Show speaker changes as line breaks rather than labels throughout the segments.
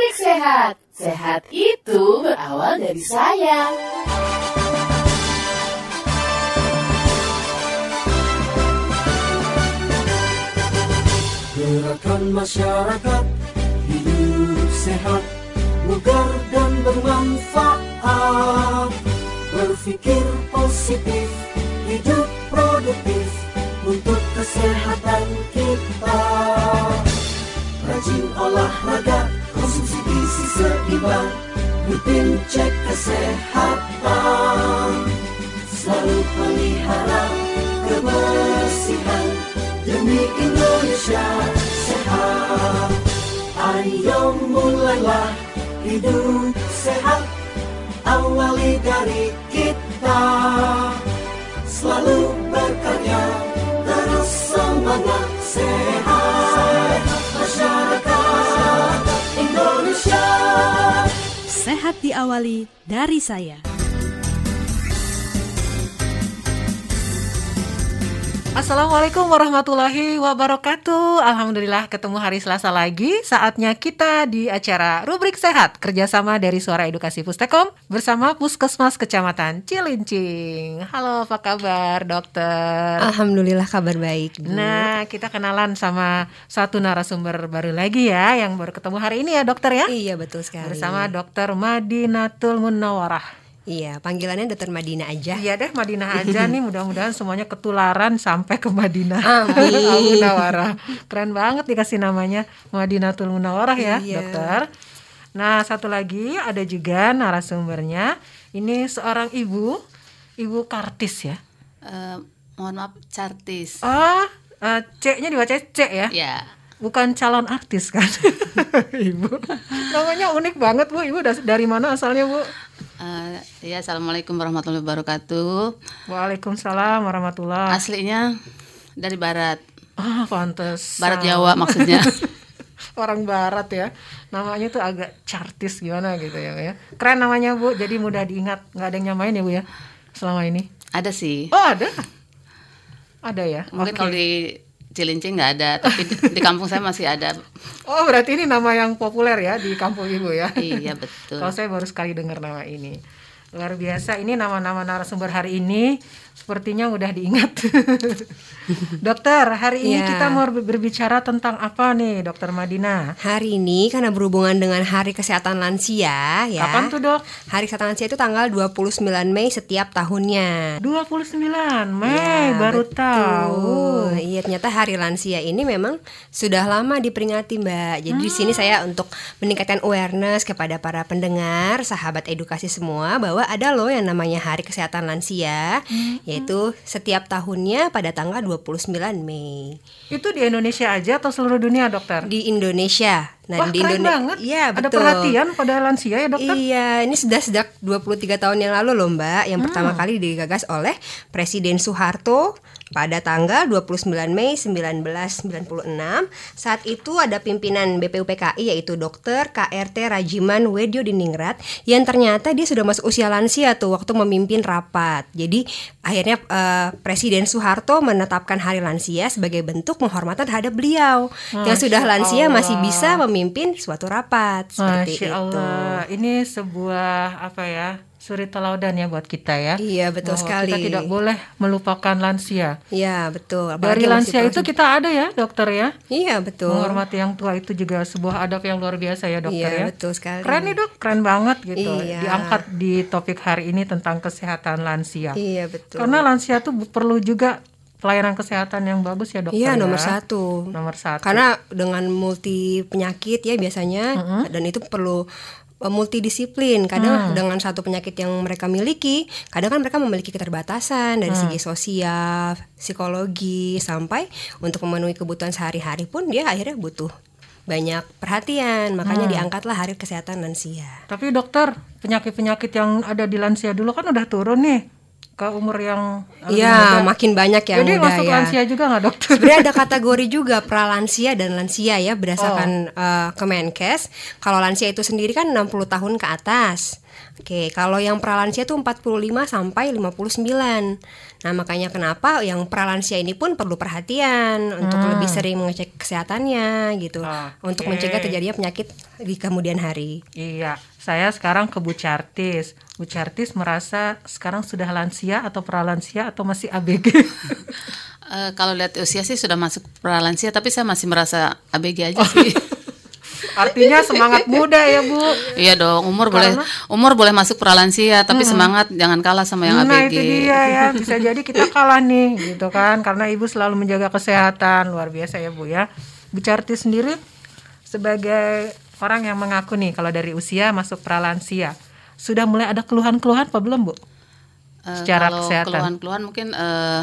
Rubrik Sehat. Sehat itu berawal dari saya.
Gerakan masyarakat hidup sehat, bugar dan bermanfaat. Berpikir positif, hidup produktif untuk kesehatan kita. Rajin olahraga, konsumsi gizi seimbang, rutin cek kesehatan. Selalu pelihara kebersihan demi Indonesia sehat. Ayo mulailah hidup sehat, awali dari kita. Selalu berkarya, terus semangat sehat.
Sehat diawali dari saya.
Assalamualaikum warahmatullahi wabarakatuh Alhamdulillah ketemu hari Selasa lagi Saatnya kita di acara Rubrik Sehat Kerjasama dari Suara Edukasi Pustekom Bersama Puskesmas Kecamatan Cilincing Halo apa kabar dokter?
Alhamdulillah kabar baik. Bu.
Nah kita kenalan sama satu narasumber baru lagi ya Yang baru ketemu hari ini ya dokter ya
Iya betul sekali.
Bersama dokter Madinatul Munawarah
Iya panggilannya Dokter Madina aja.
Iya deh Madinah aja nih mudah-mudahan semuanya ketularan sampai ke Madinah.
Amin.
Al Munawarah. Keren banget dikasih namanya Madinatul Munawarah ya,
Iya.
dokter. Nah, satu lagi ada juga narasumbernya. Ini seorang ibu, Ibu Kartis ya.
Eh, mohon maaf, Cartis.
Oh, eh, C-nya dibaca C ya.
Ya,
Bukan calon artis kan? Ibu. Namanya unik banget, Bu. Ibu dari mana asalnya, Bu?
Eh, ya assalamualaikum warahmatullahi wabarakatuh.
Waalaikumsalam warahmatullah.
Aslinya dari barat,
Ah, pantes.
barat Jawa maksudnya.
orang barat ya namanya tuh agak chartis gimana gitu ya ya keren namanya bu jadi mudah diingat nggak ada yang nyamain ya bu ya selama ini
ada sih.
oh ada ada ya
Mungkin
Oke.
kalau di Cilincing nggak ada, tapi di, di kampung saya masih ada.
oh berarti ini nama yang populer ya di kampung ibu ya
Iya betul.
kalau saya baru sekali dengar nama ini luar biasa ini nama-nama narasumber hari ini sepertinya udah diingat dokter hari ini
Ya.
kita mau berbicara tentang apa nih dokter Madina
Hari ini karena berhubungan dengan Hari Kesehatan Lansia ya.
kapan tuh dok
Hari Kesehatan Lansia itu tanggal 29 Mei setiap tahunnya.
29 Mei
Ya,
baru
betul.
tahu.
Iya, ternyata Hari Lansia ini memang sudah lama diperingati, Mbak. Jadi di sini saya untuk meningkatkan awareness kepada para pendengar, sahabat edukasi semua bahwa ada loh yang namanya Hari Kesehatan Lansia, yaitu setiap tahunnya pada tanggal 29 Mei
Itu di Indonesia aja atau seluruh dunia, dokter?
di Indonesia.
Wah,
di
keren
Indone-
banget.
Iya,
Ada
betul.
perhatian pada lansia ya, dokter?
Iya, ini sudah sejak 23 tahun yang lalu loh Mbak Yang pertama kali digagas oleh Presiden Soeharto pada tanggal 29 Mei 1996 Saat itu ada pimpinan BPUPKI yaitu Dr. KRT Rajiman Wedyo Diningrat Yang ternyata dia sudah masuk usia lansia tuh waktu memimpin rapat Jadi akhirnya eh, Presiden Soeharto menetapkan hari lansia sebagai bentuk penghormatan terhadap beliau Yang sudah
Masya
lansia masih
Allah.
bisa memimpin suatu rapat seperti
Masya
itu.
Allah. Ini sebuah apa ya? Suri teladan ya buat kita ya.
Iya, betul
Bahwa
sekali.
Kita tidak boleh melupakan lansia.
Iya betul.
Dari
Apalagi masih
lansia itu kita ada ya, dokter ya.
Iya betul.
Menghormati yang tua itu juga sebuah adab yang luar biasa ya, dokter
Iya
ya.
betul sekali.
Keren nih dok, keren banget gitu.
Iya.
Diangkat di topik hari ini tentang kesehatan lansia.
Iya betul.
Karena lansia tuh perlu juga pelayanan kesehatan yang bagus ya dokter.
Iya
ya.
nomor satu.
Nomor satu.
Karena dengan multi penyakit ya biasanya dan itu perlu multidisiplin. Kadang dengan satu penyakit yang mereka miliki, kadang kan mereka memiliki keterbatasan dari segi sosial, psikologi sampai untuk memenuhi kebutuhan sehari-hari pun dia akhirnya butuh banyak perhatian. Makanya diangkatlah Hari Kesehatan Lansia.
Tapi dokter, penyakit-penyakit yang ada di lansia dulu kan udah turun nih. Ke umur yang
Iya, makin banyak yang
Jadi
muda
masuk
ya.
lansia juga nggak dokter?
Sebenarnya ada kategori juga pralansia dan lansia ya berdasarkan eh, Kemenkes. Kalau lansia itu sendiri kan 60 tahun ke atas. Oke, kalau yang pralansia itu 45 sampai 59. Nah, makanya kenapa yang pralansia ini pun perlu perhatian untuk lebih sering mengecek kesehatannya gitu. Untuk
Oke.
mencegah terjadinya penyakit di kemudian hari.
Iya, saya sekarang ke Bu Chartis. Bu Chartis merasa sekarang sudah lansia atau pralansia atau masih ABG?
Eh, kalau lihat usia sih sudah masuk pralansia, tapi saya masih merasa ABG aja sih.
Artinya semangat muda ya Bu.
iya dong, umur boleh umur boleh masuk pralansia, tapi semangat jangan kalah sama yang
Nah
ABG.
itu dia ya, bisa jadi kita kalah nih gitu kan, karena ibu selalu menjaga kesehatan luar biasa ya Bu ya. Bu Chartis sendiri sebagai orang yang mengaku nih kalau dari usia masuk pralansia, sudah mulai ada keluhan-keluhan apa belum Bu?
Eh,
Secara
kalau
kesehatan.
keluhan-keluhan mungkin eh,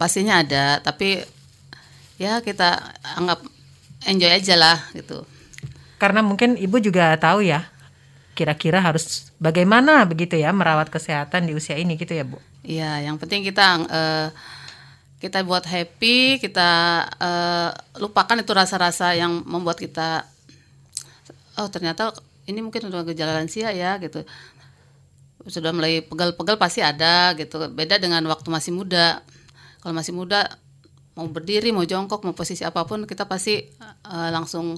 pastinya ada, tapi ya kita anggap enjoy aja lah gitu.
Karena mungkin ibu juga tahu ya, kira-kira harus bagaimana begitu ya merawat kesehatan di usia ini gitu ya Bu.
Iya, yang penting kita eh, kita buat happy, kita eh, lupakan itu rasa-rasa yang membuat kita oh ternyata ini mungkin udah gejala lansia ya gitu. Sudah mulai pegal-pegal pasti ada gitu. Beda dengan waktu masih muda. Kalau masih muda mau berdiri, mau jongkok, mau posisi apa pun kita pasti eh, langsung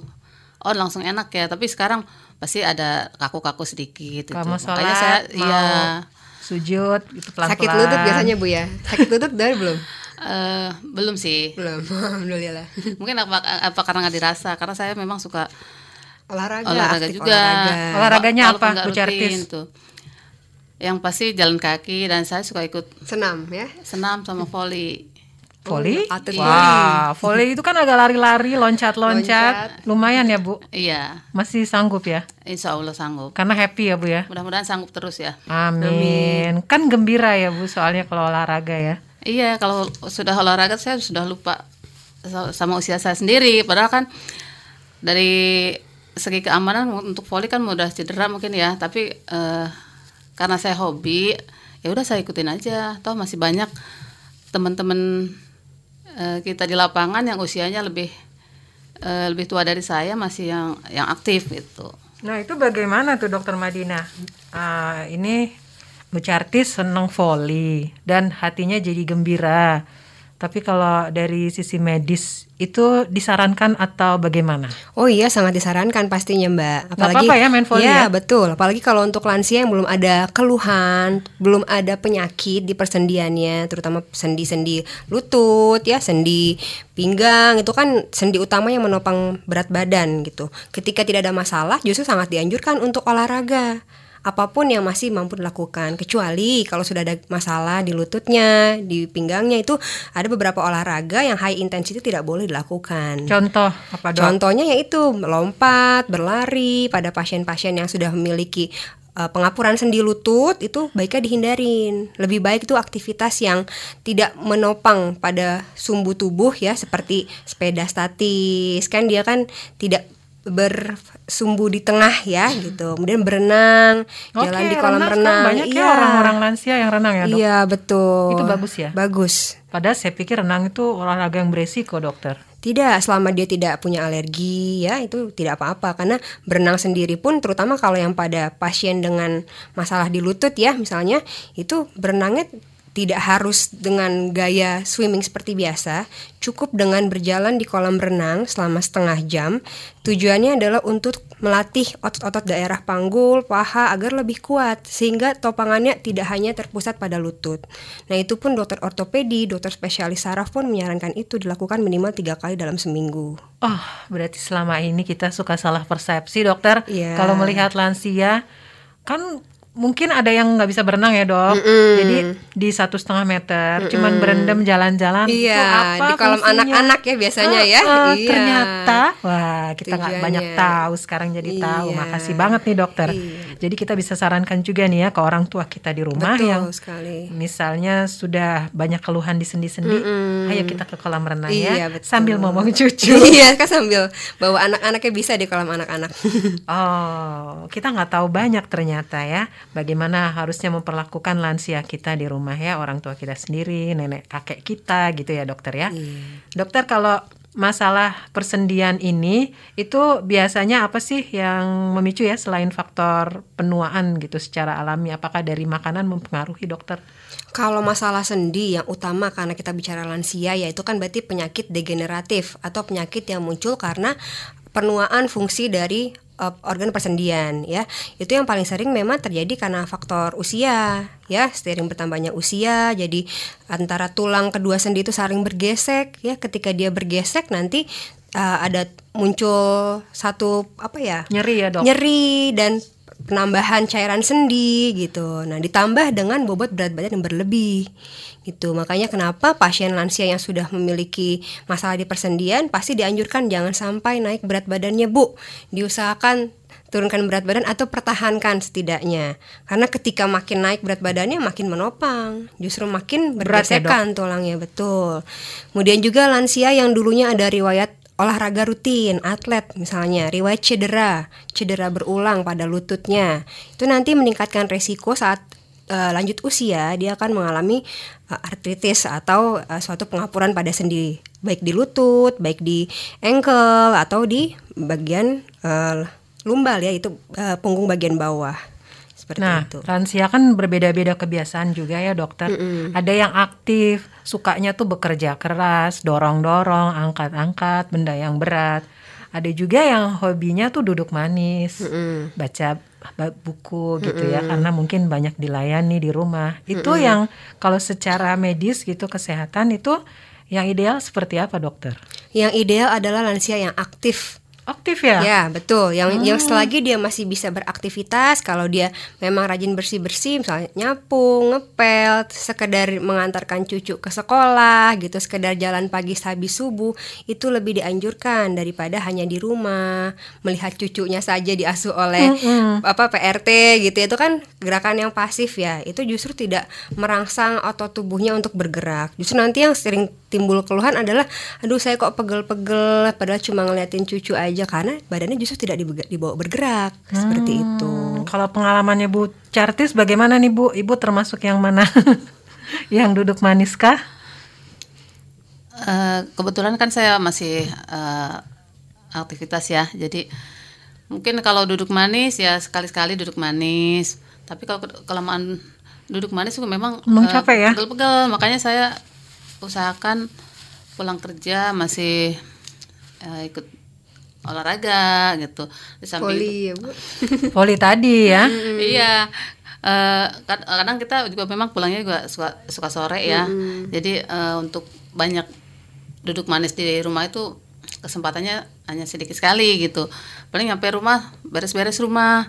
oh langsung enak ya. Tapi sekarang pasti ada kaku-kaku sedikit gitu.
Kalau mau
Makanya
sholat,
saya
mau
iya
sujud itu pelan-pelan.
Sakit lutut biasanya Bu ya. Sakit lutut dari belum?
Eh, belum sih.
Belum. Alhamdulillah.
Mungkin apa, apa karena nggak dirasa? Karena saya memang suka
Olahraga,
olahraga
aktif
juga.
olahraga.
Olahraganya apa, Bu Chartis?
tuh. Yang pasti jalan kaki dan saya suka ikut
Senam ya.
senam sama volley.
Voli?
Oh, atlet
Wah, voli itu kan agak lari-lari, loncat-loncat. Lumayan ya, Bu.
Iya,
Masih sanggup ya?
insya Allah sanggup.
Karena happy ya, Bu ya.
Mudah-mudahan sanggup terus ya.
Amin. Kan gembira ya, Bu, soalnya kalau olahraga ya.
Iya, kalau sudah olahraga saya sudah lupa sa- sama usia saya sendiri. Padahal kan dari segi keamanan untuk volley kan mudah cedera mungkin ya. Tapi eh, karena saya hobi, ya udah saya ikutin aja. Toh masih banyak teman-teman eh, kita di lapangan yang usianya lebih eh, lebih tua dari saya masih yang yang aktif gitu.
Nah, itu bagaimana tuh Dokter Madina? Ah, ini Bu Chartis seneng voli dan hatinya jadi gembira. Tapi kalau dari sisi medis itu disarankan atau bagaimana?
Oh iya sangat disarankan pastinya Mbak.
Nggak apa-apa ya main volley ya?
Betul. Apalagi kalau untuk lansia yang belum ada keluhan, belum ada penyakit di persendiannya, terutama sendi-sendi lutut ya, sendi pinggang itu kan sendi utama yang menopang berat badan gitu. Ketika tidak ada masalah, justru sangat dianjurkan untuk olahraga. Apa pun yang masih mampu dilakukan, kecuali kalau sudah ada masalah di lututnya, di pinggangnya itu ada beberapa olahraga yang high intensity tidak boleh dilakukan.
Contoh apa dok?
Contohnya yaitu melompat, berlari pada pasien-pasien yang sudah memiliki uh, pengapuran sendi lutut itu baiknya dihindarin. Lebih baik itu aktivitas yang tidak menopang pada sumbu tubuh ya seperti sepeda statis kan dia kan tidak bersumbu di tengah ya gitu. Kemudian berenang,
Oke,
jalan di kolam
renang
renang.
banyak ya
Iya.
orang-orang lansia yang renang ya dok.
Iya, betul.
Itu bagus ya?
Bagus.
Padahal saya pikir renang itu olahraga yang beresiko dokter.
Tidak, selama dia tidak punya alergi ya itu tidak apa-apa karena berenang sendiri pun terutama kalau yang pada pasien dengan masalah di lutut ya misalnya itu berenangnya tidak harus dengan gaya swimming seperti biasa, cukup dengan berjalan di kolam renang selama setengah jam. Tujuannya adalah untuk melatih otot-otot daerah panggul, paha agar lebih kuat sehingga topangannya tidak hanya terpusat pada lutut. Nah itu pun dokter ortopedi, dokter spesialis saraf pun menyarankan itu dilakukan minimal tiga kali dalam seminggu.
Oh, berarti selama ini kita suka salah persepsi dokter.
Iya.
Kalau melihat lansia, kan mungkin ada yang nggak bisa berenang ya dok. Jadi di satu setengah meter, cuman berendam jalan-jalan. itu
Iya,
apa
di kolam anak-anak ya biasanya
Ah,
ya.
ah,
Iya.
Ternyata, wah kita nggak banyak tahu sekarang jadi tahu.
Iya.
Makasih banget nih dokter. Jadi kita bisa sarankan juga nih ya ke orang tua kita di rumah
Betul
yang
sekali.
misalnya sudah banyak keluhan di sendi-sendi, ayo kita ke kolam renang ya,
Iya, betul.
sambil ngomong cucu.
Iya, kan sambil bawa anak-anaknya bisa di kolam anak-anak.
Oh, kita nggak tahu banyak ternyata ya. Bagaimana harusnya memperlakukan lansia kita di rumah ya, orang tua kita sendiri, nenek kakek kita gitu ya dokter ya. Dokter kalau masalah persendian ini itu biasanya apa sih yang memicu ya selain faktor penuaan gitu secara alami? Apakah dari makanan mempengaruhi dokter?
Kalau masalah sendi yang utama karena kita bicara lansia yaitu kan berarti penyakit degeneratif atau penyakit yang muncul karena penuaan fungsi dari uh, organ persendian ya. Itu yang paling sering memang terjadi karena faktor usia ya, seiring bertambahnya usia jadi antara tulang kedua sendi itu saling bergesek ya. Ketika dia bergesek nanti uh, ada muncul satu apa ya?
Nyeri ya dok?
nyeri dan penambahan cairan sendi gitu. Nah, ditambah dengan bobot berat badan yang berlebih gitu. Makanya kenapa pasien lansia yang sudah memiliki masalah di persendian pasti dianjurkan jangan sampai naik berat badannya, Bu. Diusahakan turunkan berat badan atau pertahankan setidaknya. Karena ketika makin naik berat badannya makin menopang, justru makin
Berat ya,
bergesekan tulangnya, betul. Kemudian juga lansia yang dulunya ada riwayat olahraga rutin, atlet misalnya, riwayat cedera, cedera berulang pada lututnya. Itu nanti meningkatkan resiko saat eh, lanjut usia dia akan mengalami eh, artritis atau eh, suatu pengapuran pada sendi, baik di lutut, baik di ankle atau di bagian eh, lumbal ya, itu eh, punggung bagian bawah. Seperti
Nah,
itu.
lansia kan berbeda-beda kebiasaan juga ya dokter. Ada yang aktif, sukanya tuh bekerja keras, dorong-dorong, angkat-angkat benda yang berat. Ada juga yang hobinya tuh duduk manis, baca ba- buku gitu ya, karena mungkin banyak dilayani di rumah. Itu yang kalau secara medis gitu kesehatan itu yang ideal seperti apa dokter?
Yang ideal adalah lansia yang aktif
Aktif ya?
Ya betul. Yang yang selagi dia masih bisa beraktivitas, kalau dia memang rajin bersih bersih, misalnya nyapu, ngepel, sekedar mengantarkan cucu ke sekolah, gitu, sekedar jalan pagi habis subuh, itu lebih dianjurkan daripada hanya di rumah melihat cucunya saja diasuh oleh apa PRT gitu. Itu kan gerakan yang pasif ya. Itu justru tidak merangsang otot tubuhnya untuk bergerak. Justru nanti yang sering timbul keluhan adalah, aduh saya kok pegel-pegel, padahal cuma ngeliatin cucu aja karena badannya justru tidak dibawa bergerak seperti itu.
Hmm, Kalau pengalamannya Bu Cartis bagaimana nih Bu? Ibu termasuk yang mana? yang duduk manis kah?
Eh, kebetulan kan saya masih eh, aktivitas ya, jadi mungkin kalau duduk manis ya sekali-sekali duduk manis. Tapi kalau ke- kelamaan duduk manis juga memang
Emang
eh,
capek ya?
Pegel-pegel, makanya saya usahakan pulang kerja masih eh, ikut olahraga gitu. Di samping itu-
Poli ya bu.
Poli tadi ya.
Iya. Eh, kad- kadang kita juga memang pulangnya juga suka suka sore ya. Jadi eh, untuk banyak duduk manis di rumah itu kesempatannya hanya sedikit sekali gitu. Paling nyampe rumah beres-beres rumah.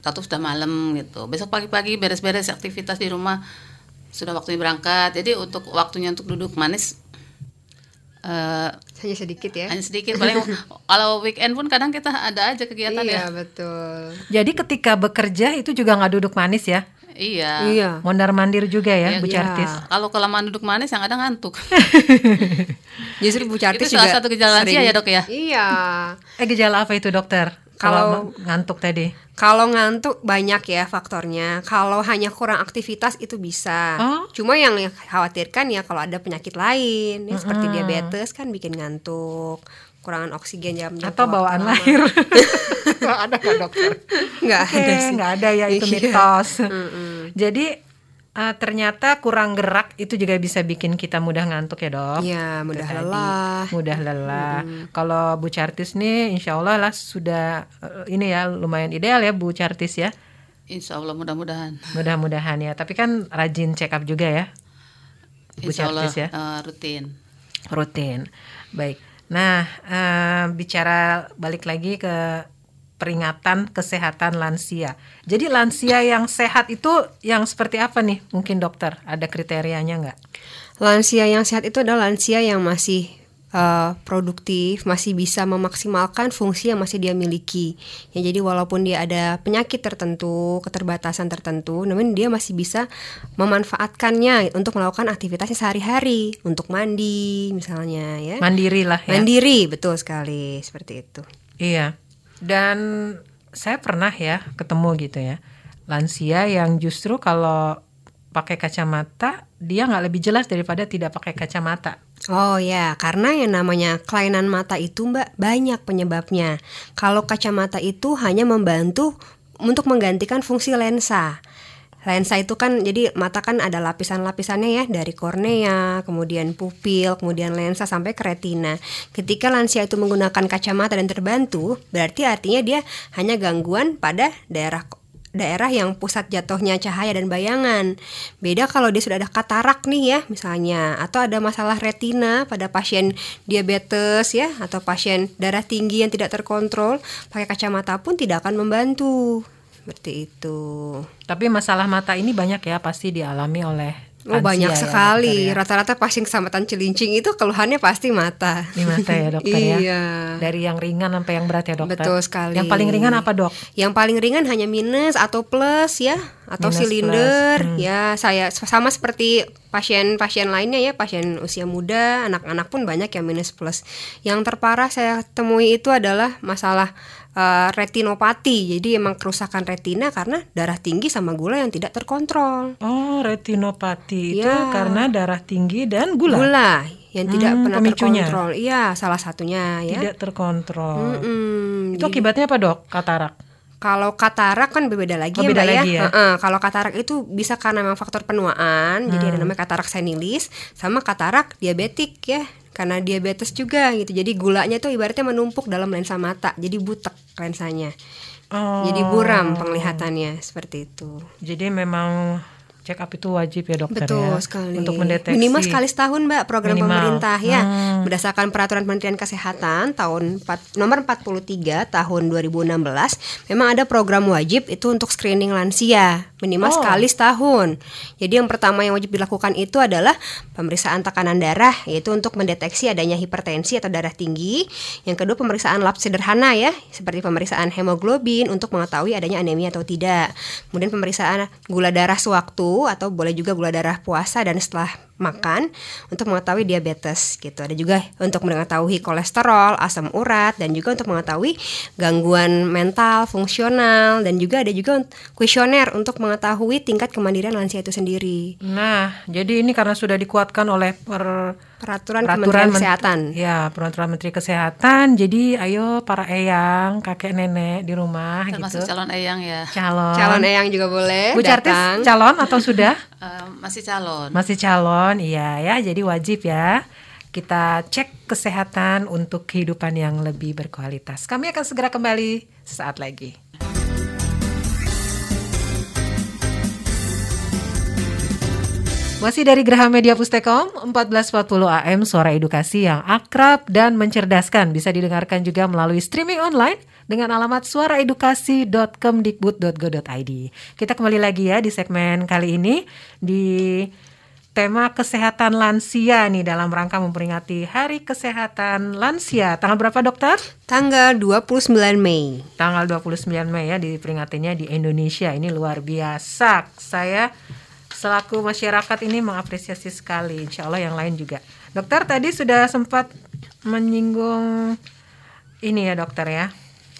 Satu sudah malam gitu. Besok pagi-pagi beres-beres aktivitas di rumah sudah waktunya berangkat. Jadi untuk waktunya untuk duduk manis eh,
Hanya sedikit ya.
hanya sedikit. Paling kalau weekend pun kadang kita ada aja kegiatan
Iya
ya.
betul.
Jadi ketika bekerja itu juga nggak duduk manis ya?
Iya.
Iya.
Mondar mandir juga ya,
Iya,
Bu
iya.
Cartis.
Kalau kelamaan duduk manis yang ada ngantuk.
Justru Bu Cartis
Itu salah
juga
satu gejala lansia
sering-
ya, Dok, ya?
Iya.
Eh gejala apa itu dokter?
Kalau-
ngantuk tadi.
Kalau ngantuk banyak ya faktornya. Kalau hanya kurang aktivitas itu bisa.
Oh.
Cuma yang khawatirkan ya kalau ada penyakit lain, ya, seperti diabetes kan bikin ngantuk, kurangan oksigen jam
Atau bawaan lahir. ada nggak dokter?
Nggak ada sih.
nggak ada ya itu
Iya.
mitos. Jadi eh, ternyata kurang gerak itu juga bisa bikin kita mudah ngantuk ya dok.
Iya, mudah
tadi.
lelah.
Mudah lelah. Kalau Bu Cartis nih, insya Allah lah sudah eh, ini ya lumayan ideal ya Bu Cartis ya.
Insya Allah mudah-mudahan.
Mudah-mudahan ya. Tapi kan rajin check up juga ya. Bu
Insya Allah
Cartis ya.
eh, rutin.
rutin. Baik. Nah, eh, bicara balik lagi ke peringatan kesehatan lansia. Jadi lansia yang sehat itu yang seperti apa nih? Mungkin dokter ada kriterianya nggak?
Lansia yang sehat itu adalah lansia yang masih uh, produktif, masih bisa memaksimalkan fungsi yang masih dia miliki. Ya jadi walaupun dia ada penyakit tertentu, keterbatasan tertentu, namun dia masih bisa memanfaatkannya untuk melakukan aktivitasnya sehari-hari, untuk mandi misalnya ya.
Mandiri lah ya.
Mandiri, betul sekali seperti itu.
Iya. Dan saya pernah ya ketemu gitu ya lansia yang justru kalau pakai kacamata dia nggak lebih jelas daripada tidak pakai kacamata.
Oh ya, karena yang namanya kelainan mata itu mbak banyak penyebabnya. Kalau kacamata itu hanya membantu untuk menggantikan fungsi lensa. Lensa itu kan jadi mata kan ada lapisan-lapisannya ya dari kornea, kemudian pupil, kemudian lensa sampai ke retina. Ketika lansia itu menggunakan kacamata dan terbantu, berarti artinya dia hanya gangguan pada daerah daerah yang pusat jatuhnya cahaya dan bayangan. Beda kalau dia sudah ada katarak nih ya misalnya atau ada masalah retina pada pasien diabetes ya atau pasien darah tinggi yang tidak terkontrol, pakai kacamata pun tidak akan membantu. Seperti itu.
Tapi masalah mata ini banyak ya pasti dialami oleh
Oh
lansia
banyak
ya,
sekali.
ya.
Rata-rata pasien kecamatan Cilincing itu keluhannya pasti mata.
Di mata ya dokter ya.
Iya.
Dari yang ringan sampai yang berat ya dokter.
Betul sekali.
Yang paling ringan apa dok?
Yang paling ringan hanya minus atau plus ya, atau
Minus
silinder.
plus, hmm.
Ya, saya sama seperti pasien-pasien lainnya ya, pasien usia muda, anak-anak pun banyak yang minus plus. Yang terparah saya temui itu adalah masalah eh, retinopati. Jadi emang kerusakan retina karena darah tinggi sama gula yang tidak terkontrol.
Oh retinopati itu
Ya.
karena darah tinggi dan gula.
Gula yang tidak
Hmm,
pernah
pemicunya.
terkontrol. Iya, salah satunya ya.
Tidak terkontrol.
Mm-mm.
Itu akibatnya apa dok? Katarak.
Kalau katarak kan berbeda lagi
Oh,
ya
beda
Mbak
lagi ya.
Heeh, kalau katarak itu bisa karena memang faktor penuaan, jadi
Hmm.
ada namanya katarak senilis, sama katarak diabetik ya, karena diabetes juga gitu. Jadi gulanya tuh ibaratnya menumpuk dalam lensa mata, jadi butek lensanya.
Oh.
Jadi buram penglihatannya seperti itu.
Jadi memang check up itu wajib ya dokter
Betul
ya.
sekali.
Untuk mendeteksi.
Minimal sekali setahun, Mbak, program
Minimal.
pemerintah ya.
Hmm.
Berdasarkan peraturan Kementerian Kesehatan tahun 4, nomor 43 tahun 2016, memang ada program wajib itu untuk screening lansia minimal
Oh.
sekali setahun. Jadi yang pertama yang wajib dilakukan itu adalah pemeriksaan tekanan darah yaitu untuk mendeteksi adanya hipertensi atau darah tinggi. Yang kedua pemeriksaan lab sederhana ya, seperti pemeriksaan hemoglobin untuk mengetahui adanya anemia atau tidak. Kemudian pemeriksaan gula darah sewaktu atau boleh juga gula darah puasa dan setelah makan untuk mengetahui diabetes gitu. Ada juga untuk mengetahui kolesterol, asam urat dan juga untuk mengetahui gangguan mental, fungsional dan juga ada juga kuesioner untuk mengetahui tingkat kemandirian lansia itu sendiri.
Nah, jadi ini karena sudah dikuatkan oleh per
Peraturan, Kementerian
Men-
Kesehatan.
Ya, peraturan Menteri Kesehatan. Jadi ayo para eyang, kakek nenek di rumah
termasuk
gitu.
calon eyang ya
Calon.
Calon eyang juga boleh
Bu Cartis
datang.
calon atau sudah?
Eh, masih calon
Masih calon, iya ya. Jadi wajib ya kita cek kesehatan untuk kehidupan yang lebih berkualitas. Kami akan segera kembali sesaat lagi. Masih dari Geraha Media Pustekom 1440 AM Suara Edukasi yang akrab dan mencerdaskan bisa didengarkan juga melalui streaming online dengan alamat suaraedukasi.kemdikbud.go.id. Kita kembali lagi ya di segmen kali ini di tema kesehatan lansia nih dalam rangka memperingati Hari Kesehatan Lansia. Tanggal berapa dokter?
Tanggal 29 Mei.
Tanggal 29 Mei ya diperingatinya di Indonesia. Ini luar biasa. Saya selaku masyarakat ini mengapresiasi sekali. Insya Allah yang lain juga. Dokter tadi sudah sempat menyinggung ini ya dokter ya.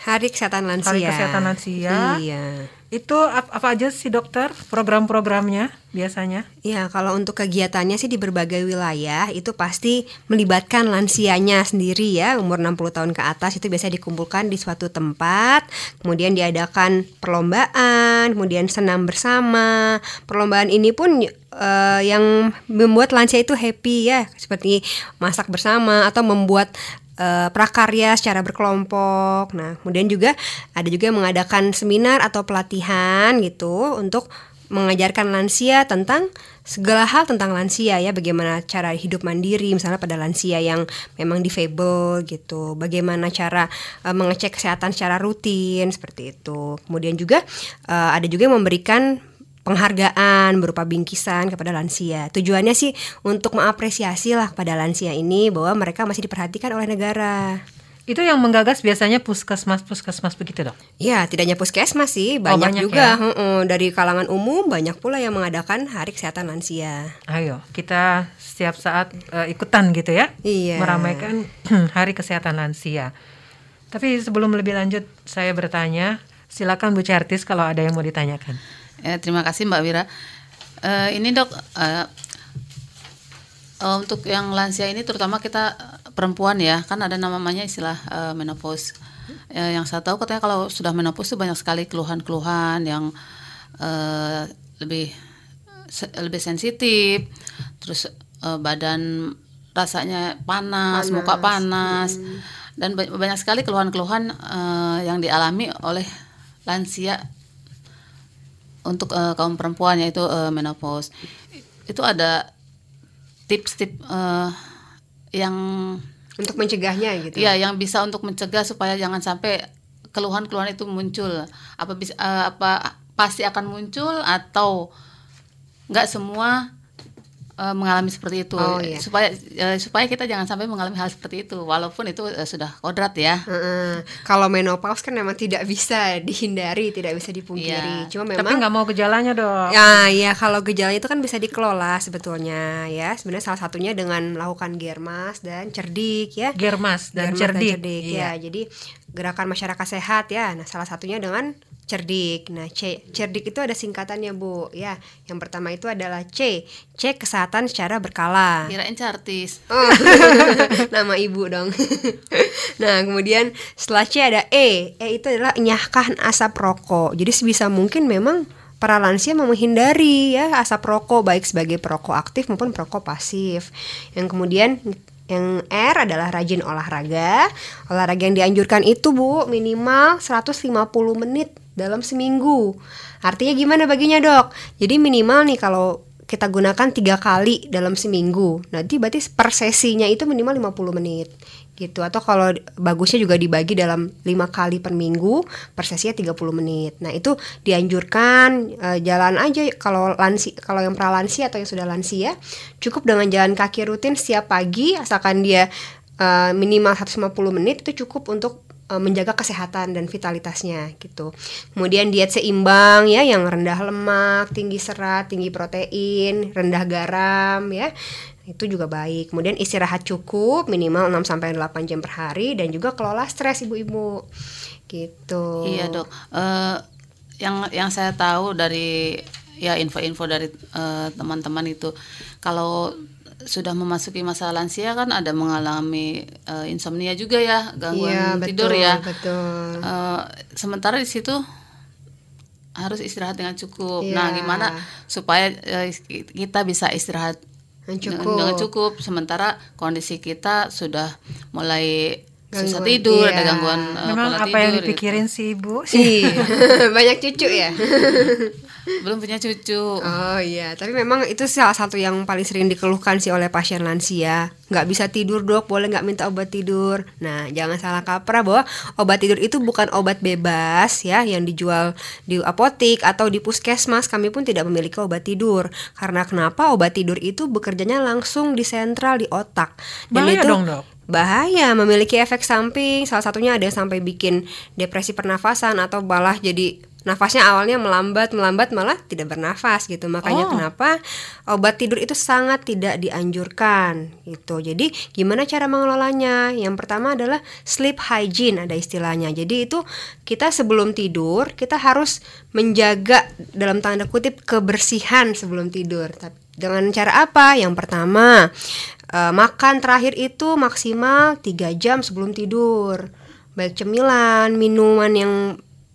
Hari Kesehatan Lansia.
Hari Kesehatan Lansia.
Iya.
Itu ap- apa aja sih dokter program-programnya biasanya?
Ya, kalau untuk kegiatannya sih di berbagai wilayah itu pasti melibatkan lansianya sendiri ya, umur 60 tahun ke atas itu biasa dikumpulkan di suatu tempat, kemudian diadakan perlombaan, kemudian senam bersama. Perlombaan ini pun eh, yang membuat lansia itu happy ya, seperti masak bersama atau membuat eh, prakarya secara berkelompok. Nah, kemudian juga ada juga yang mengadakan seminar atau pelatihan gitu untuk mengajarkan lansia tentang segala hal tentang lansia ya. Bagaimana cara hidup mandiri misalnya pada lansia yang memang difabel gitu. Bagaimana cara eh, mengecek kesehatan secara rutin seperti itu. Kemudian juga eh, ada juga yang memberikan penghargaan berupa bingkisan kepada lansia. Tujuannya sih untuk mengapresiasi lah pada lansia ini bahwa mereka masih diperhatikan oleh negara.
Itu yang menggagas biasanya puskesmas puskesmas begitu dok.
Ya, tidak hanya puskesmas sih, banyak,
Oh, banyak
juga
ya?
heeh, dari kalangan umum banyak pula yang mengadakan Hari Kesehatan Lansia.
Ayo kita setiap saat eh, ikutan gitu ya,
Iya.
meramaikan Hari Kesehatan Lansia. Tapi sebelum lebih lanjut, saya bertanya, Silakan Bu Certis kalau ada yang mau ditanyakan.
Ya, terima kasih Mbak Wira. Eh, ini dok, eh, untuk yang lansia ini terutama kita perempuan ya, kan ada namanya istilah eh, menopause. Eh, yang saya tahu katanya kalau sudah menopause itu banyak sekali keluhan-keluhan yang eh, lebih se- lebih sensitif, terus eh, badan rasanya panas, muka panas, dan ba- banyak sekali keluhan-keluhan eh, yang dialami oleh lansia untuk eh, kaum perempuan yaitu eh, menopause itu ada tips-tips eh, yang
Untuk mencegahnya gitu.
ya yang bisa untuk mencegah supaya jangan sampai keluhan-keluhan itu muncul apa bisa eh, apa pasti akan muncul atau nggak semua eh, mengalami seperti itu
Oh, iya.
supaya eh, supaya kita jangan sampai mengalami hal seperti itu walaupun itu eh, sudah kodrat ya
Heeh. Kalau menopause kan memang tidak bisa dihindari, tidak bisa dipungkiri.
Iya.
Cuma
Tapi
memang
nggak mau gejalanya dong.
Ya, ya kalau gejala itu kan bisa dikelola sebetulnya ya. Sebenarnya salah satunya dengan melakukan germas dan cerdik ya.
Germas dan
Germas
cerdik.
ya. Jadi gerakan masyarakat sehat ya. Nah, salah satunya dengan cerdik. Nah, C, cerdik itu ada singkatannya, Bu. Ya, yang pertama itu adalah C, C kesehatan secara berkala.
kirain cartis
Oh, nama ibu dong. nah, kemudian setelah C ada E. E itu adalah enyahkan asap rokok. Jadi sebisa mungkin memang para lansia mau menghindari ya asap rokok baik sebagai perokok aktif maupun perokok pasif. Yang kemudian yang R adalah rajin olahraga. Olahraga yang dianjurkan itu Bu minimal 150 menit dalam seminggu. Artinya gimana baginya dok? Jadi minimal nih kalau kita gunakan tiga kali dalam seminggu. Nanti berarti per sesinya itu minimal 50 menit gitu. Atau kalau bagusnya juga dibagi dalam lima kali per minggu, per sesinya 30 menit. Nah, itu dianjurkan eh, jalan aja kalau lansi kalau yang pralansia atau yang sudah lansia, cukup dengan jalan kaki rutin setiap pagi asalkan dia eh, minimal 150 menit itu cukup untuk eh, menjaga kesehatan dan vitalitasnya gitu. Kemudian diet seimbang ya yang rendah lemak, tinggi serat, tinggi protein, rendah garam ya. Itu juga baik. Kemudian istirahat cukup minimal 6 sampai 8 jam per hari dan juga kelola stres ibu-ibu. Gitu.
Iya dok. Eh, yang yang saya tahu dari ya info-info dari eh, teman-teman itu kalau sudah memasuki masa lansia kan ada mengalami eh, insomnia juga ya gangguan
Iya,
tidur
betul,
ya.
Betul.
Eh, sementara di situ harus istirahat dengan cukup. Nah,
Iya.
gimana supaya eh, kita bisa istirahat
Yang
dengan-
cukup.
dengan cukup sementara kondisi kita sudah mulai susah
Gangguan,
tidur,
iya.
ada gangguan eh,
Memang
pola
apa yang
tidur gitu.
dipikirin si ibu?
Iya. Banyak cucu ya.
Belum punya cucu.
Oh iya, tapi memang itu salah satu yang paling sering dikeluhkan sih oleh pasien lansia. Nggak bisa tidur dok, boleh nggak minta obat tidur. Nah, jangan salah kaprah bahwa obat tidur itu bukan obat bebas ya yang dijual di apotik atau di puskesmas. Kami pun tidak memiliki obat tidur. Karena kenapa? Obat tidur itu bekerjanya langsung di sentral di otak.
Bahaya dong, Dok.
Bahaya, memiliki efek samping. Salah satunya ada yang sampai bikin depresi pernafasan atau malah jadi nafasnya awalnya melambat, melambat malah tidak bernafas gitu. Makanya
Oh.
kenapa obat tidur itu sangat tidak dianjurkan gitu. Jadi gimana cara mengelolanya? Yang pertama adalah sleep hygiene ada istilahnya. Jadi itu kita sebelum tidur kita harus menjaga dalam tanda kutip kebersihan sebelum tidur. Tapi dengan cara apa? Yang pertama, eh, makan terakhir itu maksimal 3 jam sebelum tidur. Baik cemilan, minuman yang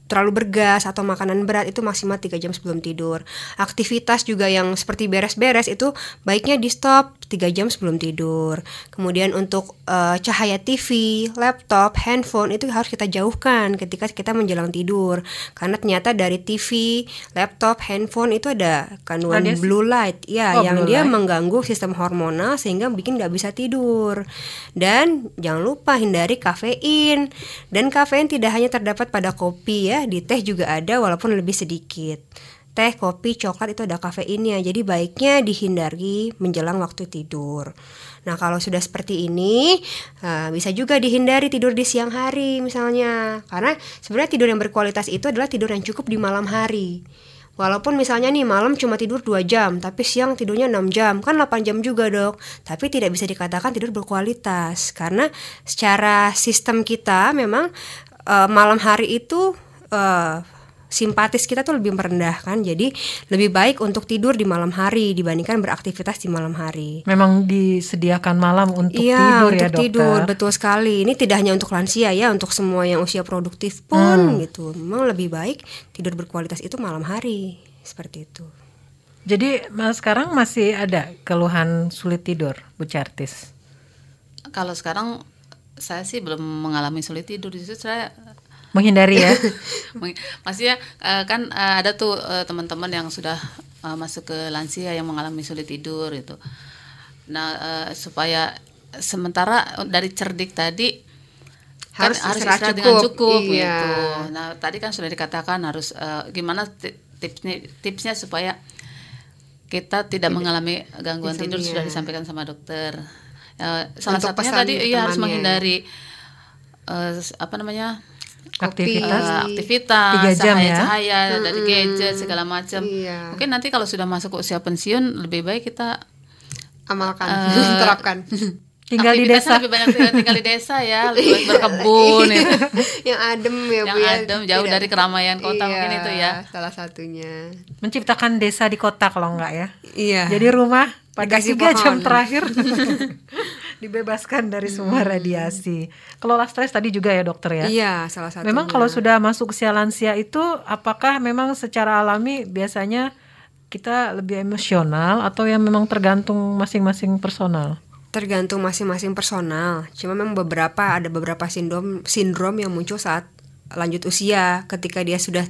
terlalu bergas atau makanan berat itu maksimal 3 jam sebelum tidur. Aktivitas juga yang seperti beres-beres itu baiknya di stop 3 jam sebelum tidur. Kemudian untuk eh, cahaya TV, laptop, handphone itu harus kita jauhkan ketika kita menjelang tidur. Karena ternyata dari TV, laptop, handphone itu ada kandungan
Radiasi?
blue light ya
Oh,
yang dia
light.
mengganggu sistem hormonal sehingga bikin nggak bisa tidur. Dan jangan lupa hindari kafein. Dan kafein tidak hanya terdapat pada kopi ya, di teh juga ada walaupun lebih sedikit. Teh, kopi, coklat itu ada kafeinnya. Jadi baiknya dihindari menjelang waktu tidur. Nah, kalau sudah seperti ini, eh, bisa juga dihindari tidur di siang hari misalnya. Karena sebenarnya tidur yang berkualitas itu adalah tidur yang cukup di malam hari. Walaupun misalnya nih malam cuma tidur 2 jam, tapi siang tidurnya 6 jam, kan 8 jam juga dok. Tapi tidak bisa dikatakan tidur berkualitas karena secara sistem kita memang eh, malam hari itu eh, simpatis kita tuh lebih merendahkan. Jadi lebih baik untuk tidur di malam hari dibandingkan beraktivitas di malam hari.
Memang disediakan malam untuk
Iya,
tidur
untuk
ya dokter.
tidur betul sekali. Ini tidak hanya untuk lansia ya, untuk semua yang usia produktif pun gitu. Memang lebih baik tidur berkualitas itu malam hari seperti itu.
Jadi mas, sekarang masih ada keluhan sulit tidur, Bu Chartis.
Kalau sekarang saya sih belum mengalami sulit tidur justru saya
Menghindari ya.
Meng- Maksudnya eh, kan eh, ada tuh eh, teman-teman yang sudah masuk ke lansia yang mengalami sulit tidur itu. Nah supaya sementara dari cerdik tadi kan
Harus
harus
istirahat
istirahat dengan
cukup,
cukup
iya.
gitu. Nah tadi kan sudah dikatakan harus gimana ti- tipsnya tipsnya supaya kita tidak mengalami gangguan tidur sudah disampaikan sama dokter. Salah
Untuk
satunya tadi iya harus menghindari eh, apa namanya
Aktivitas.
eh, aktivitas,
Tiga jam ya?
cahaya-cahaya dari gadget segala macam.
Iya.
Mungkin nanti kalau sudah masuk ke usia pensiun lebih baik kita
Amalkan,
Eh,
terapkan.
Tinggal di
aktivitasnya
desa.
lebih banyak tinggal, tinggal di desa ya, lebih banyak berkebun ya.
yang adem ya
Yang
Bu ya.
adem, jauh dari keramaian kota mungkin itu ya.
Salah satunya.
Menciptakan desa di kota kalau enggak ya.
Iya.
Jadi rumah pada
Dikasih
tiga jam
pohon.
terakhir dibebaskan dari semua
Hmm.
radiasi. Kelola stres tadi juga ya dokter ya.
Iya, salah satunya.
Memang kalau sudah masuk usia lansia itu apakah memang secara alami biasanya kita lebih emosional atau yang memang tergantung masing-masing personal?
tergantung masing-masing personal. Cuma memang beberapa ada beberapa sindrom sindrom yang muncul saat lanjut usia ketika dia sudah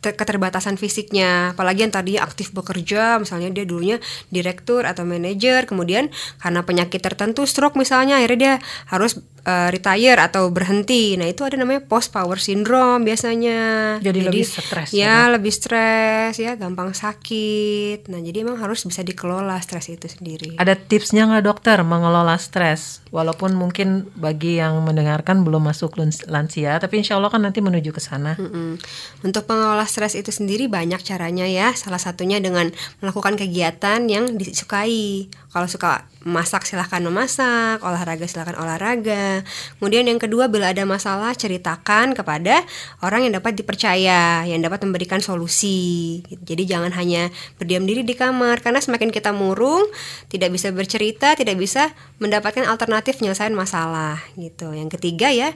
keterbatasan fisiknya. Apalagi yang tadinya aktif bekerja misalnya dia dulunya direktur atau manajer kemudian karena penyakit tertentu stroke misalnya akhirnya dia harus eh, retire atau berhenti nah itu ada namanya post power syndrome biasanya
Jadi lebih stres
ya lebih stres ya gampang sakit nah jadi emang harus bisa dikelola stres itu sendiri
Ada tipsnya nggak dokter mengelola stres? Walaupun mungkin bagi yang mendengarkan belum masuk lans- lansia, tapi insya Allah kan nanti menuju ke sana.
Mm-mm. Untuk mengelola stres itu sendiri banyak caranya ya. Salah satunya dengan melakukan kegiatan yang disukai. Kalau suka masak silahkan memasak, olahraga silahkan olahraga. Kemudian yang kedua bila ada masalah ceritakan kepada orang yang dapat dipercaya, yang dapat memberikan solusi. Jadi jangan hanya berdiam diri di kamar karena semakin kita murung, tidak bisa bercerita, tidak bisa mendapatkan alternatif penyelesaian masalah gitu. Yang ketiga ya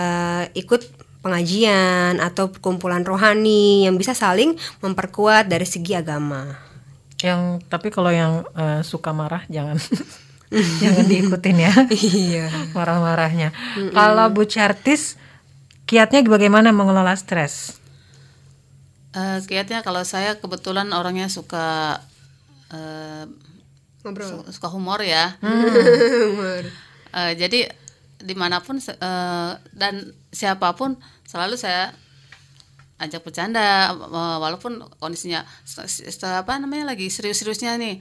eh, ikut pengajian atau kumpulan rohani yang bisa saling memperkuat dari segi agama.
Yang tapi kalau yang eh, suka marah jangan jangan diikutin ya.
Iya.
Marah-marahnya. Kalau Bu Chartis kiatnya bagaimana mengelola stres?
Eh, kiatnya kalau saya kebetulan orangnya suka eh,
Ngobrol.
su- suka humor ya. Eh, jadi di mana pun eh, dan siapa pun selalu saya ajak bercanda eh, walaupun kondisinya apa namanya lagi serius-seriusnya nih.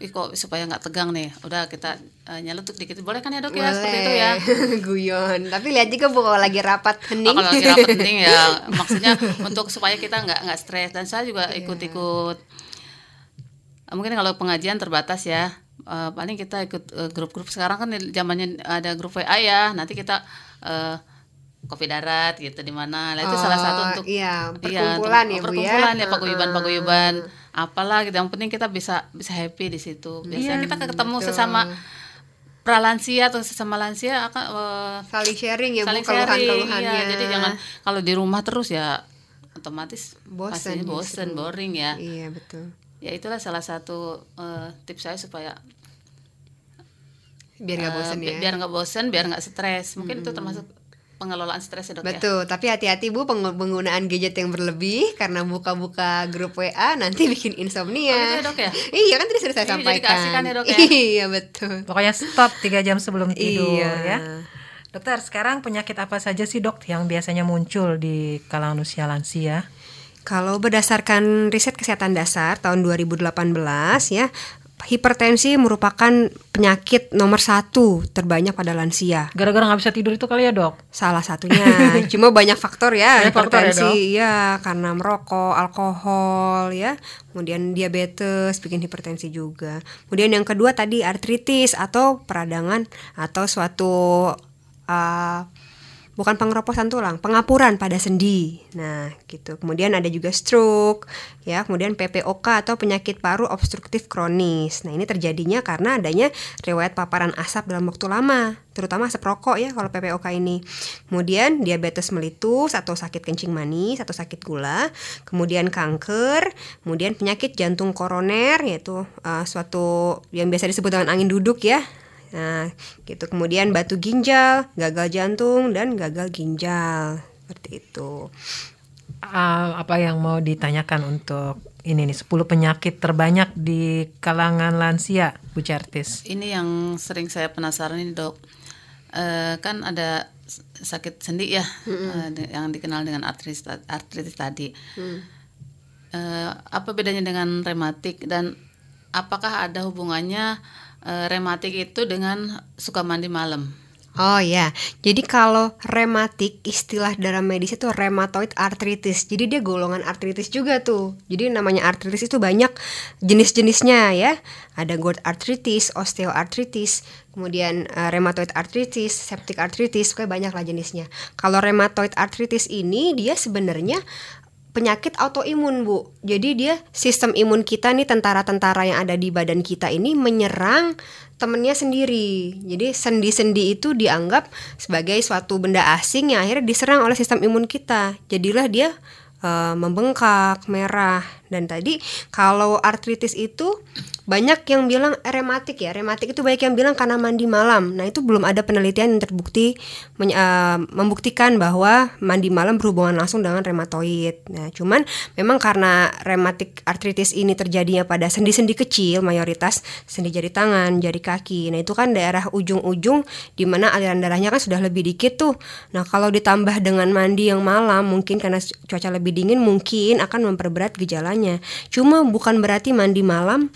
Ih kok supaya nggak tegang nih. Udah kita eh, nyelutuk dikit. Boleh kan ya dok ya seperti itu ya.
Guyon. Tapi lihat juga bu kalau lagi rapat
Oh,
hening.
kalau lagi rapat penting ya maksudnya untuk supaya kita nggak nggak stres dan saya juga ikut-ikut Eh, mungkin kalau pengajian terbatas ya Eh, paling kita ikut eh, grup-grup sekarang kan zamannya ada grup WA ya nanti kita eh, kopi darat gitu di mana nah itu salah satu
Oh,
untuk
iya,
iya, untuk-
perkumpulan ya, Bu, ya.
perkumpulan ya paguyuban paguyuban apalah gitu yang penting kita bisa bisa happy di situ biasanya kita ketemu sesama pralansia atau sesama lansia akan eh,
Saling sharing ya
saling
bu
sharing
keluhan-keluhannya.
iya. jadi jangan kalau di rumah terus ya otomatis pastinya bosen
justru.
boring ya
Iya betul.
ya itulah salah satu eh, tips saya supaya
Biar nggak
eh,
bosan
bi-
ya.
biar nggak bosen biar nggak stres mungkin itu termasuk pengelolaan stres ya dok ya
Betul, tapi hati-hati Bu peng- penggunaan gadget yang berlebih karena buka-buka grup WA nanti bikin insomnia.
Oh, gitu ya, Dok, ya?
Iya kan tadi sudah saya
Iya, jadi
sampaikan.
ya, Dok, ya?
Iya betul.
Pokoknya stop tiga jam sebelum tidur
Iya.
ya. Dokter, sekarang penyakit apa saja sih dok yang biasanya muncul di kalangan usia lansia?
Kalau berdasarkan riset kesehatan dasar tahun 2018 ya, hipertensi merupakan penyakit nomor satu terbanyak pada lansia.
Gara-gara nggak bisa tidur itu kali ya dok?
Salah satunya, cuma banyak faktor ya
Banyak faktor ya,
hipertensi, ya, karena merokok, alkohol, ya, kemudian diabetes bikin hipertensi juga. Kemudian yang kedua tadi artritis atau peradangan atau suatu uh, bukan pengeroposan tulang, pengapuran pada sendi. Nah, gitu. Kemudian ada juga stroke, ya, kemudian PPOK atau penyakit paru obstruktif kronis. Nah, ini terjadinya karena adanya riwayat paparan asap dalam waktu lama, terutama asap rokok ya kalau PPOK ini. Kemudian diabetes melitus atau sakit kencing manis atau sakit gula, kemudian kanker, kemudian penyakit jantung koroner yaitu uh, suatu yang biasa disebut dengan angin duduk ya. Nah, gitu. Kemudian batu ginjal, gagal jantung dan gagal ginjal. Seperti itu.
Uh, apa yang mau ditanyakan untuk ini nih 10 penyakit terbanyak di kalangan lansia, Bu Certis?
Ini yang sering saya penasaran ini, Dok. Uh, kan ada sakit sendi ya, uh, yang dikenal dengan artritis artritis tadi. Mm. Uh, apa bedanya dengan rematik dan apakah ada hubungannya uh, rematik itu dengan suka mandi malam.
Oh ya, jadi kalau rematik istilah dalam medis itu rheumatoid arthritis. Jadi dia golongan artritis juga tuh. Jadi namanya artritis itu banyak jenis-jenisnya ya. Ada gout arthritis, osteoartritis, kemudian uh, rheumatoid arthritis, septic arthritis, kayak banyak lah jenisnya. Kalau rheumatoid arthritis ini dia sebenarnya penyakit autoimun bu. Jadi dia sistem imun kita nih tentara-tentara yang ada di badan kita ini menyerang temennya sendiri. Jadi sendi-sendi itu dianggap sebagai suatu benda asing yang akhirnya diserang oleh sistem imun kita. Jadilah dia uh, membengkak merah. Dan tadi kalau artritis itu banyak yang bilang rematik ya. Rematik itu banyak yang bilang karena mandi malam. Nah itu belum ada penelitian yang terbukti uh, membuktikan bahwa mandi malam berhubungan langsung dengan rematoid. Nah cuman memang karena rematik artritis ini terjadinya pada sendi-sendi kecil mayoritas sendi jari tangan jari kaki. Nah itu kan daerah ujung-ujung di mana aliran darahnya kan sudah lebih dikit tuh. Nah kalau ditambah dengan mandi yang malam mungkin karena cuaca lebih dingin mungkin akan memperberat gejalanya. Cuma bukan berarti mandi malam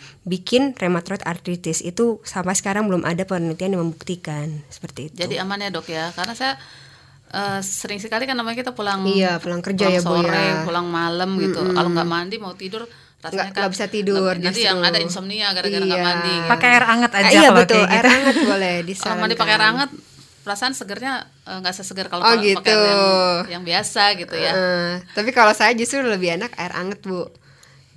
rheumatoid arthritis itu sampai sekarang belum ada penelitian yang membuktikan seperti itu.
Jadi aman ya dok ya, karena saya uh, sering sekali kan namanya kita pulang
iya pulang kerja
pulang
ya
sore,
bu ya.
pulang malam gitu. Mm -hmm. Kalau nggak mandi mau tidur rasanya
nggak,
kan
nggak bisa tidur.
Nanti yang ada insomnia gara-gara nggak
iya.
mandi. Gitu.
Pakai air hangat aja
iya
kalau
betul
kayak
air
gitu.
hangat boleh
Kalau mandi pakai air hangat perasaan segernya nggak uh, sesegar kalau
Oh,
pakai
gitu.
air yang, yang biasa gitu ya.
Eh, tapi kalau saya justru lebih enak air hangat bu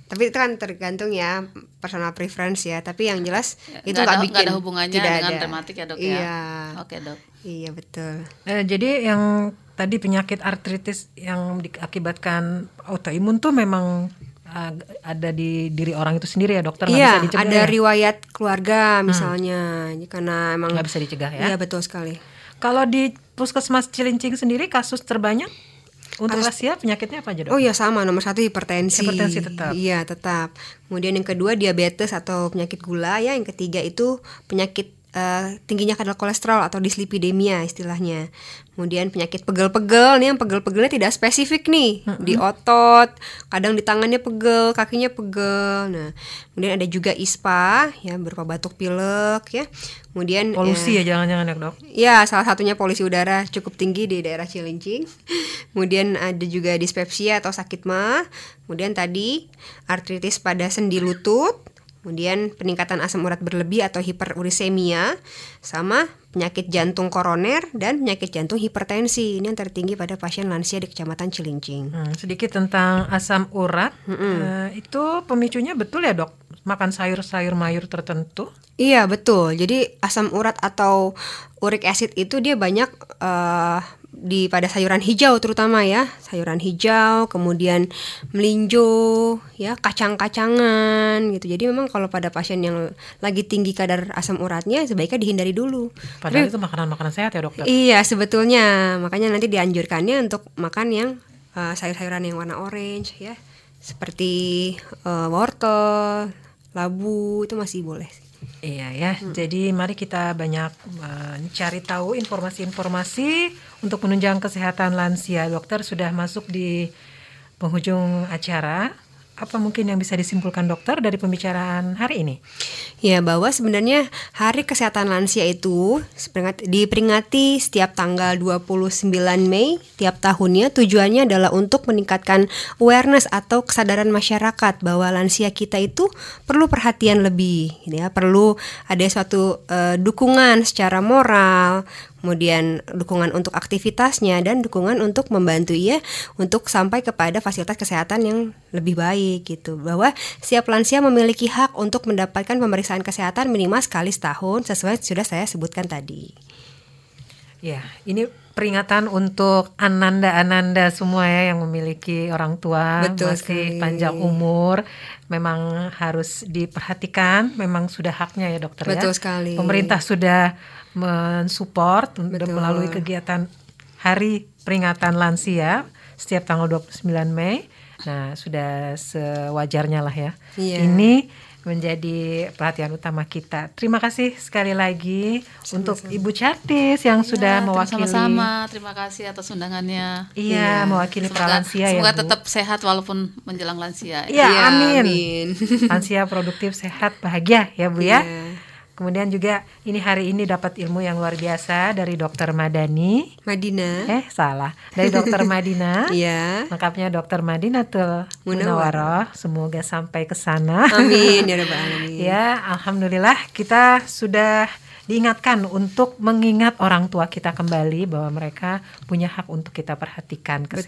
tapi itu kan tergantung ya personal preference ya. Tapi yang jelas itu
Nggak
bikin
ada hubungannya
tidak
dengan
ada.
rematik ya dok ya.
iya.
Oke dok.
iya betul.
Eh, jadi yang tadi penyakit artritis yang diakibatkan autoimun tuh memang uh, ada di diri orang itu sendiri ya dokter?
Iya
bisa dicegah
ada
ya?
riwayat keluarga misalnya. Ini karena emang
nggak bisa dicegah ya?
Iya betul sekali.
Kalau di puskesmas Cilincing sendiri kasus terbanyak untuk lansia penyakitnya apa aja dok
Oh iya sama nomor satu hipertensi.
Hipertensi tetap.
Iya tetap. Kemudian yang kedua diabetes atau penyakit gula ya. Yang ketiga itu penyakit eh, tingginya kadar kolesterol atau dislipidemia istilahnya. Kemudian penyakit pegel-pegel nih yang pegel-pegelnya tidak spesifik nih di otot, kadang di tangannya pegel, kakinya pegel. Nah, kemudian ada juga ISPA ya berupa batuk pilek ya. Kemudian
polusi
eh,
ya jangan-jangan ya dok
Ya, salah satunya polusi udara cukup tinggi di daerah Cilincing. Kemudian ada juga dispepsia atau sakit mah. Kemudian tadi artritis pada sendi lutut. Kemudian peningkatan asam urat berlebih atau hiperurisemia sama penyakit jantung koroner dan penyakit jantung hipertensi. Ini yang tertinggi pada pasien lansia di Kecamatan Cilincing.
Hmm, sedikit tentang asam urat Eh, itu pemicunya betul ya dok makan sayur-sayur mayur tertentu
Iya betul. Jadi asam urat atau uric acid itu dia banyak eh, di pada sayuran hijau terutama ya, sayuran hijau, kemudian melinjo, ya kacang-kacangan gitu. Jadi memang kalau pada pasien yang lagi tinggi kadar asam uratnya sebaiknya dihindari dulu.
padahal itu makanan-makanan sehat ya dokter
Iya sebetulnya makanya nanti dianjurkannya untuk makan yang eh, sayur-sayuran yang warna orange ya, seperti eh, wortel, labu itu masih boleh.
Iya ya, jadi mari kita banyak mencari tahu informasi-informasi untuk menunjang kesehatan lansia. Dokter sudah masuk di penghujung acara. Apa mungkin yang bisa disimpulkan dokter dari pembicaraan hari ini?
Ya, bahwa sebenarnya Hari Kesehatan Lansia itu diperingati setiap tanggal 29 Mei tiap tahunnya. Tujuannya adalah untuk meningkatkan awareness atau kesadaran masyarakat bahwa lansia kita itu perlu perhatian lebih, ya, perlu ada suatu eh, dukungan secara moral, kemudian dukungan untuk aktivitasnya dan dukungan untuk membantu ia untuk sampai kepada fasilitas kesehatan yang lebih baik gitu. Bahwa setiap lansia memiliki hak untuk mendapatkan pemeriksaan kesehatan minimal sekali setahun sesuai sudah saya sebutkan tadi.
Ya, ini peringatan untuk ananda-ananda semua ya yang memiliki orang tua
Betul
masih
sekali.
panjang umur, memang harus diperhatikan, memang sudah haknya ya dokter ya.
Betul sekali.
Pemerintah sudah mensupport
Betul.
melalui kegiatan Hari Peringatan Lansia setiap tanggal 29 Mei. Nah, sudah sewajarnya lah ya.
Iya.
Ini menjadi perhatian utama kita. Terima kasih sekali lagi untuk Ibu Chartis yang sudah
Ya,
mewakili
sama-sama. Terima kasih atas undangannya.
Iya, mewakili
Semoga,
pralansia ya,
semoga
Bu.
tetap sehat walaupun menjelang lansia.
Iya,
Iya,
amin.
amin.
Lansia produktif, sehat, bahagia ya Bu ya.
Iya.
Kemudian juga ini hari ini dapat ilmu yang luar biasa dari Dokter Madani.
Madinah.
Eh, salah. Dari Dokter Madina.
Iya.
Lengkapnya Dokter Madinatul
Munawaroh.
Munawaroh. Semoga sampai ke sana.
Amin ya rabbal alamin.
Ya, alhamdulillah kita sudah diingatkan untuk mengingat orang tua kita kembali bahwa mereka punya hak untuk kita perhatikan
Betul.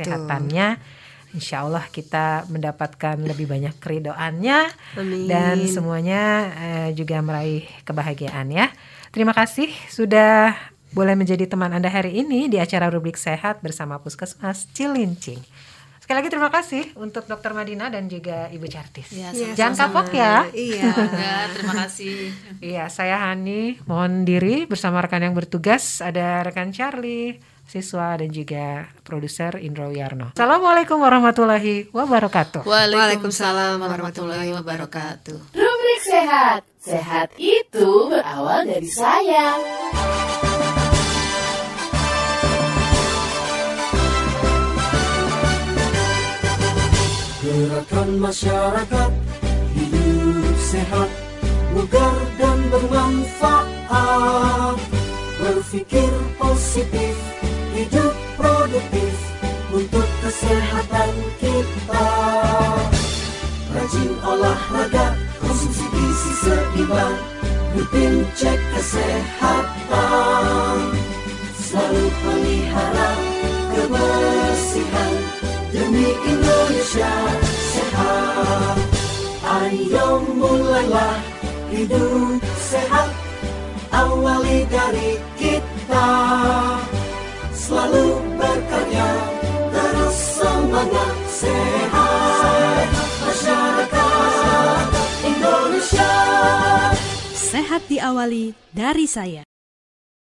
Insya Allah kita mendapatkan lebih banyak keridoannya
Amin.
dan semuanya eh, juga meraih kebahagiaan ya. Terima kasih sudah boleh menjadi teman Anda hari ini di acara Rubrik Sehat bersama Puskesmas Cilincing. Sekali lagi terima kasih untuk Dokter Madina dan juga Ibu Chartis.
Iya,
Iya,
Jangan
sama-sama.
kapok ya.
Iya.
Semoga, terima kasih.
Iya, saya Hani mohon diri bersama rekan yang bertugas ada rekan Charlie, siswa dan juga produser Indro Yarno. Assalamualaikum warahmatullahi wabarakatuh.
Waalaikumsalam warahmatullahi wabarakatuh.
Rubrik sehat. Sehat itu berawal dari sayang.
Gerakan masyarakat hidup sehat, bugar dan bermanfaat. Berpikir positif, hidup produktif untuk kesehatan kita. Rajin olahraga, konsumsi gizi seimbang, rutin cek kesehatan. Selalu pelihara kebersihan demi Indonesia sehat. Ayo mulailah hidup sehat, awali dari kita. Selalu berkarya, terus semangat sehat. Masyarakat Indonesia.
Sehat diawali dari saya.